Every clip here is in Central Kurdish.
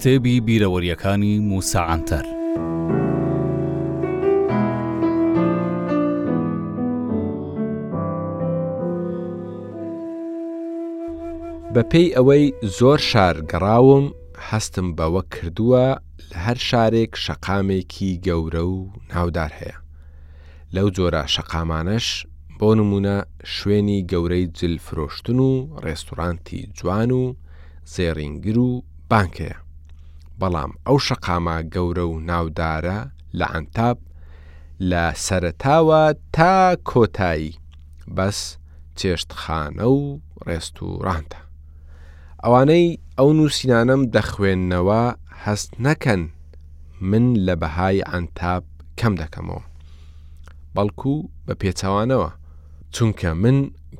کتێبی بیرەوەریەکانی موسا عەنتەر بەپێی ئەوەی زۆر شار گەڕاوم هەستم بەوە کردووە لە هەر شارێک شەقامێکی گەورە و ناودار هەیە، لەو جۆرە شەقامانەش بۆ نموونە شوێنی گەورەی جل فرۆشتن و ڕێستورانتی جوان و زێڕینگر و بانکەیە، بەڵام ئەو شەقامە گەورە و ناودارە لە عەنتاب لە سەرەتاوە تا کۆتایی بەس چێشتخانە و ڕێستورانتە. ئەوانەی ئەو نووسینانەم دەخوێننەوە هەست نەکەن من لە بەهای عەنتاب کەم دەکەمەوە بەڵکو بە پێچەوانەوە، چونکە من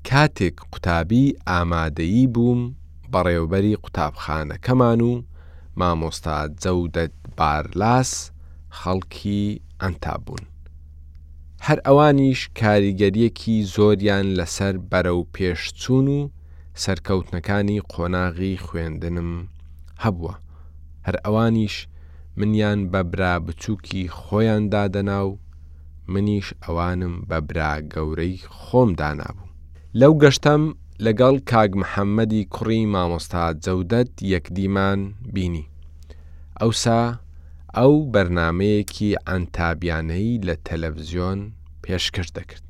کاتێک قوتابی ئامادەیی بووم بەڕێوەبەری قوتابخانەکەمان و مامۆستا جەودەت بارلاس خەڵکی عەنتاب بوون هەر ئەوانیش کاریگەریەکی زۆریان لەسەر بەرەو پێش چوون و سەرکەوتنەکانی قۆناغی خوێندنم هەبووە. هەر ئەوانیش منیان بە برا بچووکی خۆیان دادەنا و منیش ئەوانم بە برا گەورەی خۆم دانابوو. لەو گەشتەم لەگەڵ کاک محەممەدی کوڕی مامۆستا جەودەت یەکدیمان بینی. ئەوسا ئەو بەرنامەیەکی عەنتابیانەی لە تەلەڤزیۆن پێشکەش دەکرد.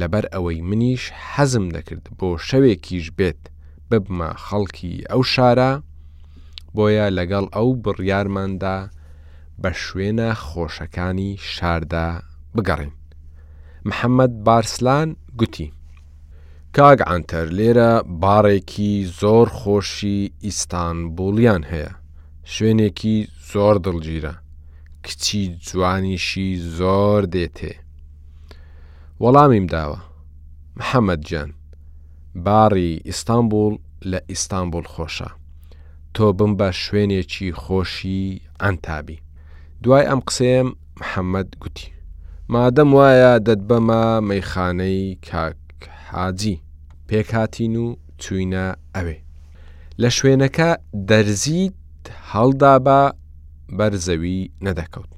لەبەر ئەوەی منیش حەزم دەکرد بۆ شەوێکیش بێت ببمە خەڵکی ئەو شارە، بۆیە لەگەڵ ئەو بڕیارماندا بە شوێنە خۆشەکانی شاردا بگەڕێین. محەمەد بارسلان گوتی. کاک عەنتەر لێرە باڕێکی زۆر خۆشی ئیستانبوڵیان هەیە، شوێنێکی زۆر دڵگیرە، کچی جوانیشی زۆر دێتێ. وەڵامیم داوە، محەمەد گیان، باڕی ئیستانبوڵ لە ئیستانبوڵ خۆشە تۆ بمبە شوێنێکی خۆشی عەنتابی دوای ئەم قسەیەم محەمەد گوتی مادەم وایە دەتبەمە مەیخانەی کاک حاجی پێکهاتین و چوینە ئەوێ لە شوێنەکە دەرزیت هەڵدابا بەر زەوی نەدەکەوت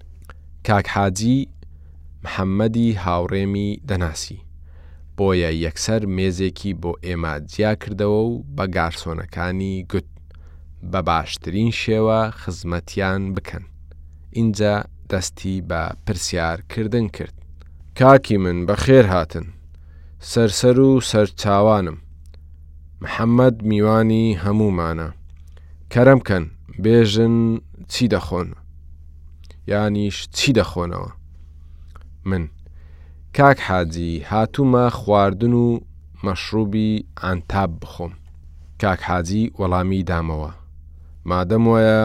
کاک حاجی محەمەدی هاوڕێمی دەناسی بۆیە یەکسەر مێزێکی بۆ ئێمە جیا کردەوە و بە گارسۆنەکانی گوت بە باشترین شێوە خزمەتیان بکەن، ئینجا دەستی بە پرسیار کردن کرد. کاکی من بەخێر هاتن، سەرسەر و سەرچاوانم، محەمەد میوانی هەموومانە، کەرەم کەن بێژن چی دەخۆن یانیش چی دەخۆنەوە؟ من، کاک حاجی هاتوومە خواردن و مەشڕوبی عەنتاب بخۆم. کاک حاجی وەڵامی دامەوە، مادەم وایە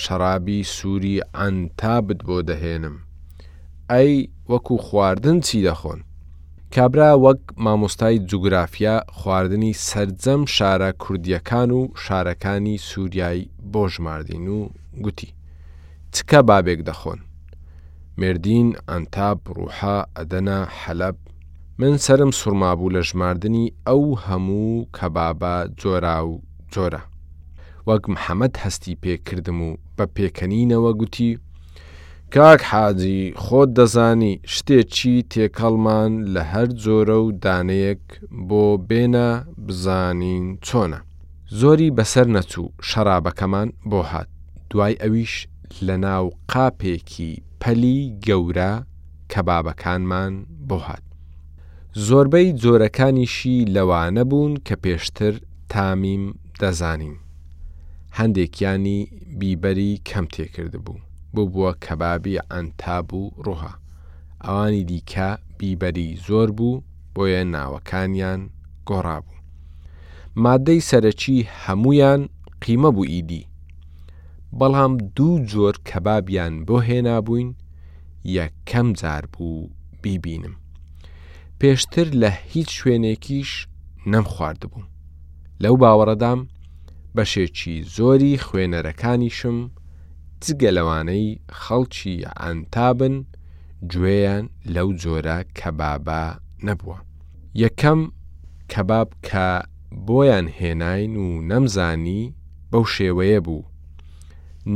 شەڕابی سووری عەنتابت بۆ دەهێنم. ئەی وەکو خواردن چی دەخۆن؟ کابرا وەک مامۆستای جوگرافیا خواردنی سەرجەم شارە کوردییەکان و شارەکانی سووریای بۆ ژماردین و گوتی، چ کەبابێک دەخۆن؟ مێردین، عەنتاب، ڕوحا، ئەدەنە، حەلەب، من سەرم سوڕمابوو لە ژماردنی ئەو هەموو کەبابە جۆراو جۆرە وەک محمد هەستی پێ کردم و بە پێکەنینەوە گوتی کاک حاجی خۆت دەزانی شتێکی تێکەڵمان لە هەر جۆرە و دانەیەک بۆ بێنە بزانین چۆنە. زۆری بەسەر نەچوو شەڕابەکەمان بۆ هات دوای ئەویش لەناو قاپێکی پەلی گەورە کەبابەکانمان بۆ هات. زۆربەی جۆرەکانیشی لەوانە بوون کە پێشتر تامیم دەزانین. هەندێکیانی بیبەری کەم تێکردبوو، ببووە کەبابی عەنتاب و ڕوها. ئەوانی دیکە بیبەری زۆر بوو، بۆیە ناوەکانیان گۆڕابوو. ماددەی سەرەکی هەموویان قیمە بوو ئیدی. بەڵام دوو جۆر کەبابیان بۆ هێنابووین یەکەم جار بوو بیبینم پێشتر لە هیچ شوێنێکیش نەم خواردبوو لەو باوەڕەدام بەشێکی زۆری خوێنەرەکانیشم جگە لەوانەی خەڵکی عەنتابن گوێیان لەو جۆرە کەبابە نەبووە یەکەم کەباب کە بۆیان هێناین و نەمزانی بەو شێوەیە بوو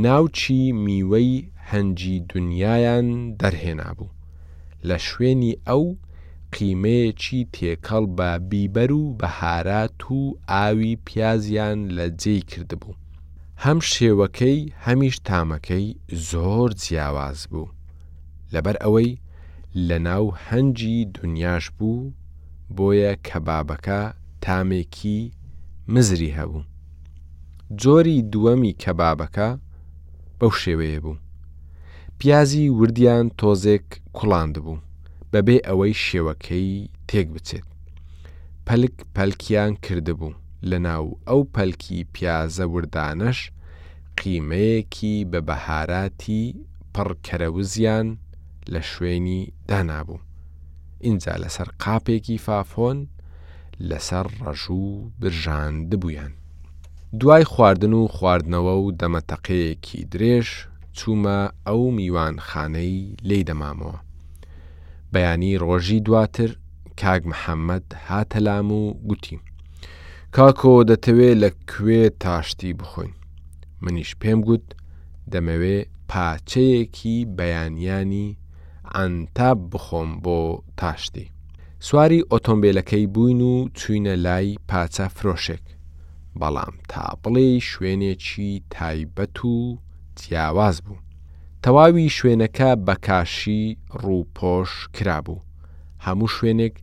ناوچی میوەی هەنجی دنیایان دەرهێنابوو لە شوێنی ئەو قیمەیەکی تێکەڵ بە بیبەر و بەهارات و ئاوی پیازیان لە جێی کردبوو هەم شێوەکەی هەمیش تامەکەی زۆر جیاواز بوو لەبەر ئەوەی لەناو هەنجی دنیاش بوو بۆیە کەبابەکە تامێکی مزری هەبوو. جۆری دووەمی کەبابەکە بەو شێوەیە بوو. پیازی وردیان تۆزێک کوڵاندبوو بەبێ ئەوەی شێوەکەی تێک بچێت. پەلک پەلکیان کردبوو، لەناو ئەو پەلکی پیازە وردانەش قیمەیەکی بە بەهاراتی پڕ کەرەوزیان لە شوێنی دانابوو. ئینجا لەسەر قاپێکی فافۆن لەسەر ڕەژوو برژاندبوویان. دوای خواردن و خواردنەوە و دەمەتەقێیەکی درێژ چوومە ئەو میوانخانەی لێی دەمامەوە. بەیانی ڕۆژی دواتر کاک محەممەد هاتە لام و گوتی، کاکۆ دەتەوێ لە کوێ تاشتی بخۆین؟ منیش پێم گوت دەمەوێ پاچەیەکی بەیانیانی عەنتاب بخۆم بۆ تاشتی. سواری ئۆتۆمبێلەکەی بووین و چووینە لای پاچە فرۆشێک، بەڵام تا بڵێی شوێنێکی تایبەت و جیاواز بوو. تەواوی شوێنەکە بە کاشی ڕووپۆش کرابوو، هەموو شوێنێک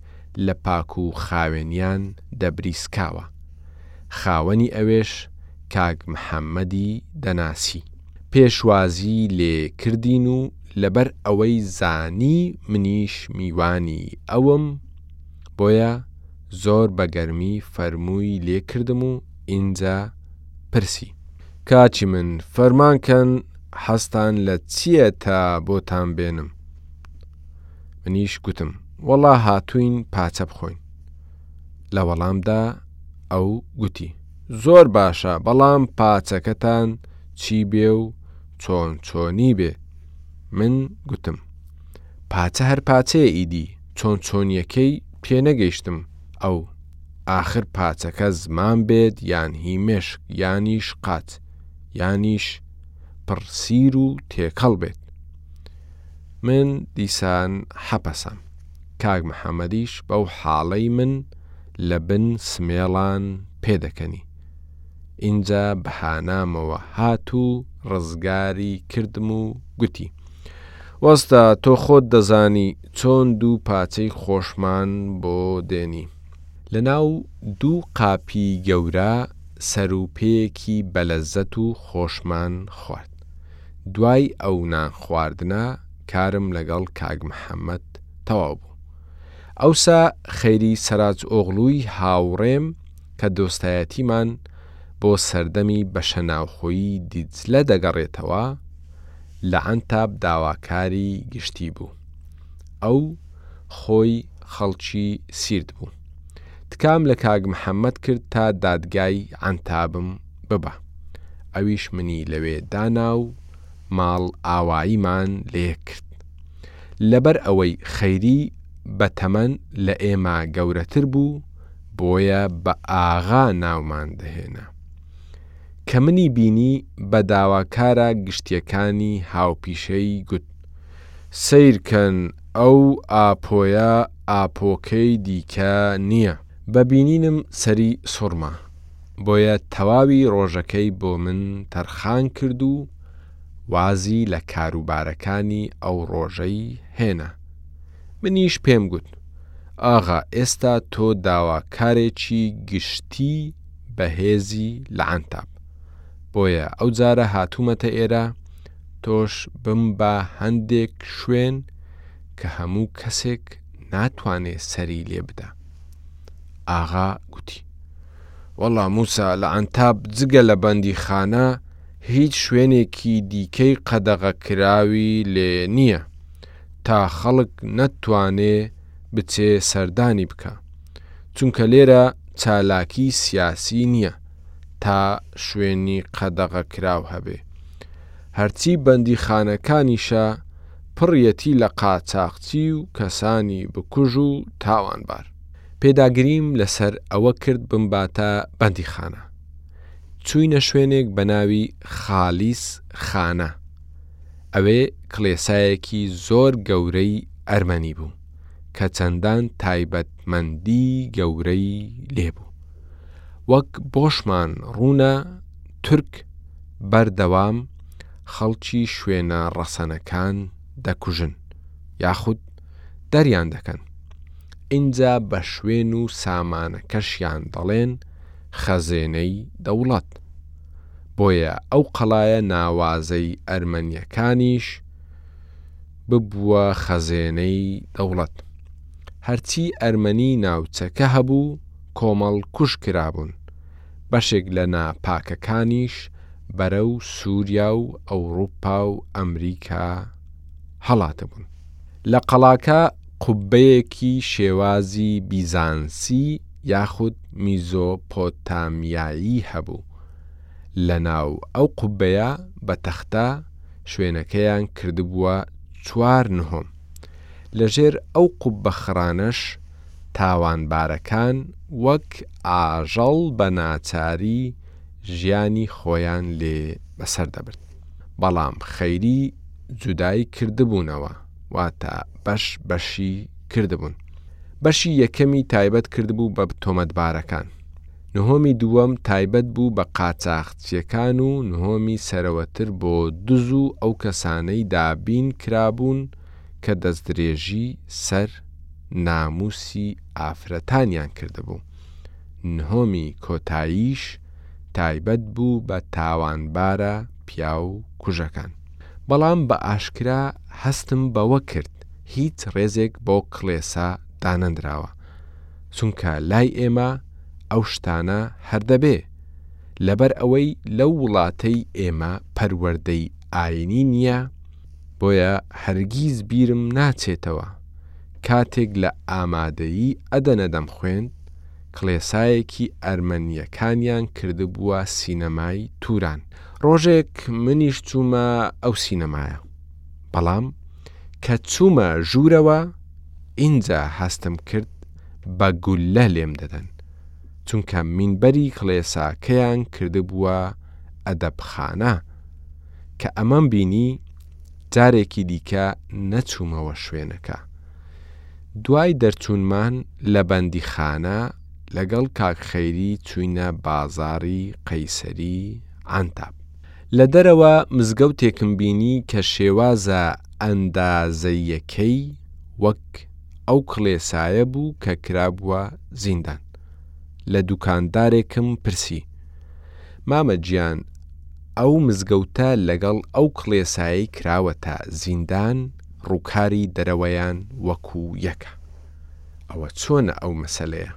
لە پاک و خاوێنیان دەبریسکاوە. خاوەنی ئەوێش کاک محەممەدی دەناسی. پێشوازی لێ کردین و لەبەر ئەوەی زانی منیش میوانی ئەوم بۆیە زۆر بە گەرمی فەرمووی لێ کردم و ئینجا پرسی. کاکی من فەرمان کەن حەزتان لە چییە تا بۆتان بێنم؟ منیش گوتم، وەڵا هاتووین پاچە بخۆین. لە وەڵامدا ئەو گوتی. زۆر باشە بەڵام پاچەکەتان چی بێ و چۆن چۆنی بێ من گوتم پاچە هەر پاچەیە ئیدی چۆن چۆنیەکەی پێ نەگەیشتم ئەو ئاخر پاچەکە زمان بێت یان هی مێشک یانیش قاچ یانیش پڕ سیر و تێکەڵ بێت من دیسان حەپەسام کاک محەمەدیش بەو حاڵەی من لە بن سمێڵان پێدەکەنی ئینجا بەهانامەوە هات و ڕزگاری کردم و گوتی وەستا تۆ خۆت دەزانی چۆن دوو پاچەی خۆشمان بۆ دێنی لەناو دوو قاپی گەورە سەروپێیەکی بەلەزەت و خۆشمان خوارد دوای ئەو نان خواردنە کارم لەگەڵ کاک محەمەد تەواو بوو. ئەوسا خەیری سەراجئۆغڵوی هاوڕێم کە دۆستایەتیمان بۆ سەردەمی بەشە ناوخۆیی دیجلە دەگەڕێتەوە، لە عەنتاب داواکاری گشتی بوو. ئەو خۆی خەڵکی سیرت بوو. تکام لە کاک محەممەد کرد تا دادگای عەنتابم ببا. ئەویش منی لەوێ دانا و ماڵئاواییمان لێکرد. لەبەر ئەوەی خەیری بە تەمەن لە ئێمە گەورەتر بوو بۆیە بە ئاغا ناومان دەهێنا کە منی بینی بە داواکارە گشتیەکانی هاوپیشەی گوت سەیرکەن ئەو ئاپۆیە ئاپۆکەی دیکە نیە بە بینینم سەری سوڕما بۆیە تەواوی ڕۆژەکەی بۆ من تەرخان کرد و وازی لە کاروبارەکانی ئەو ڕۆژەی هێنا. منیش پێم گوت، ئاغا ئێستا تۆ داواکارێکی گشتی بەهێزی لە عەنتاب، بۆیە ئەو جارە هاتوومەتە ئێرە تۆش بمبە هەندێک شوێن کە هەموو کەسێک ناتوانێ سەری لێ بدا. ئاغا گوتی، وەڵڵا مووسا لە عەنتاب جگە لە بەندیخانە، هیچ شوێنێکی دیکەی قەدەغەکراوی لێ نییە تا خەڵک نەتوانێ بچێ سەردانی بکا، چونکە لێرە چالاکی سیاسی نییە تا شوێنی قەدەغەکراو هەبێ. هەرچی بەندیخانەکانیشە پڕیەتی لە قاچاخچی و کەسانی بکوژ و تاوانبار. پێداگریم لەسەر ئەوە کرد بمباتە بەندیخانە. چووینە شوێنێک بە ناوی خالیس خانە ئەوێ کڵێسایەکی زۆر گەورەی ئەرمەنی بوو کە چەندان تایبەت مەندی گەورەی لێبوو وەک بۆشمان ڕوونە تورک بەردەوام خەڵکی شوێنە ڕەسەنەکان دەکوژن یاخود دەریان دەکەن ئینجا بە شوێن و سامانەکەشیان دەڵێن خەزێنەی دەوڵەت، بۆیە ئەو قەڵایە ناوازەی ئەرمەنیەکانیش ببووە خەزێنەی دەوڵەت. هەرچی ئەرمەنی ناوچەکە هەبوو کۆمەڵ کوژ کرابوون، بەشێک لە نا پاکەکانیش بەرەو سوریا و ئەوڕوپا و ئەمریکا هەڵاتبوون. لە قەڵاکە قوببەیەکی شێوازی بیزانسی یاخود میزۆپۆتامیایی هەبوو، لەناو ئەو قوببەیە بە تەختە شوێنەکەیان کردبووە چوار نهۆم. لەژێر ئەو قوببە خڕانەش تاوانبارەکان وەک ئاژەڵ بە ناچاری ژیانی خۆیان لێ بەسەر دەبرد. بەڵام خەیری جودای کردبوونەوە. واتە بەش بەشی کردبوون بەشی یەکەمی تایبەت کردبوو بە تۆمەتبارەکان نهۆمی دووەم تایبەت بوو بە قاچاخچیەکان و نهۆمی سەرەوەتر بۆ دز و ئەو کەسانەی دابین کرابوون کە دەستدرێژی سەر ناموسی ئافرەتانیان کردبوو نهۆمی کۆتاییش تایبەت بوو بە تاوانبارە پیاو کوژەکان بەڵام بە ئاشکرا هەستم بەوە کرد هیچ ڕێزێک بۆ کڵێسا دانەنراوە، چونکە لای ئێمە ئەو شتانە هەر دەبێ، لەبەر ئەوەی لەو وڵاتەی ئێمە پەروەردەی ئایینی نییە، بۆیە هەرگیز بیرم ناچێتەوە کاتێک لە ئامادەیی ئەدەنە دەمخوێند، کڵێسایەکی ئەرمەنییەکانیان کردبووە سینەمای توران. ڕۆژێک منیش چوومە ئەو سینەمایە بەڵام کە چوومە ژوورەوە ئینجا هەستم کرد بە گوللە لێم دەدەن چونکە مینبەری کڵێساکەیان کردبووە ئەدەبخانە کە ئەمەم بینی جارێکی دیکە نەچوومەوە شوێنەکە دوای دەرچوونمان لە بەندیخانە لەگەڵ کاک خەیری چووینە بازاڕی قەیسەری عەنتاب. لە دەرەوە مزگەوتێکم بینی کە شێوازە ئەندازەییەکەی وەک ئەو کڵێسایە بوو کە کرابووە زیندان. لە دوکاندارێکم پرسی، مامە گیان ئەو مزگەوتە لەگەڵ ئەو کڵێسایەی کراوەتە زیندان ڕووکاری دەرەوەیان وەکوو یەکە؟ ئەوە چۆنە ئەو مەسەلەیە؟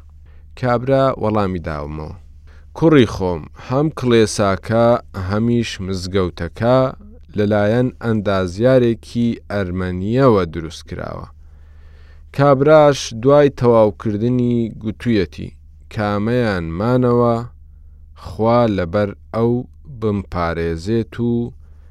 کابرا وەڵامی داومەوە. کوڕی خۆم، هەم کڵێساکە هەمیش مزگەوتەکە لەلایەن ئەندازیارێکی ئەرمەنییەوە دروست کراوە. کابراش دوای تەواوکردنی گوتوویەتی، کامەیان مانەوە، خوا لەبەر ئەو بمپارێزێت و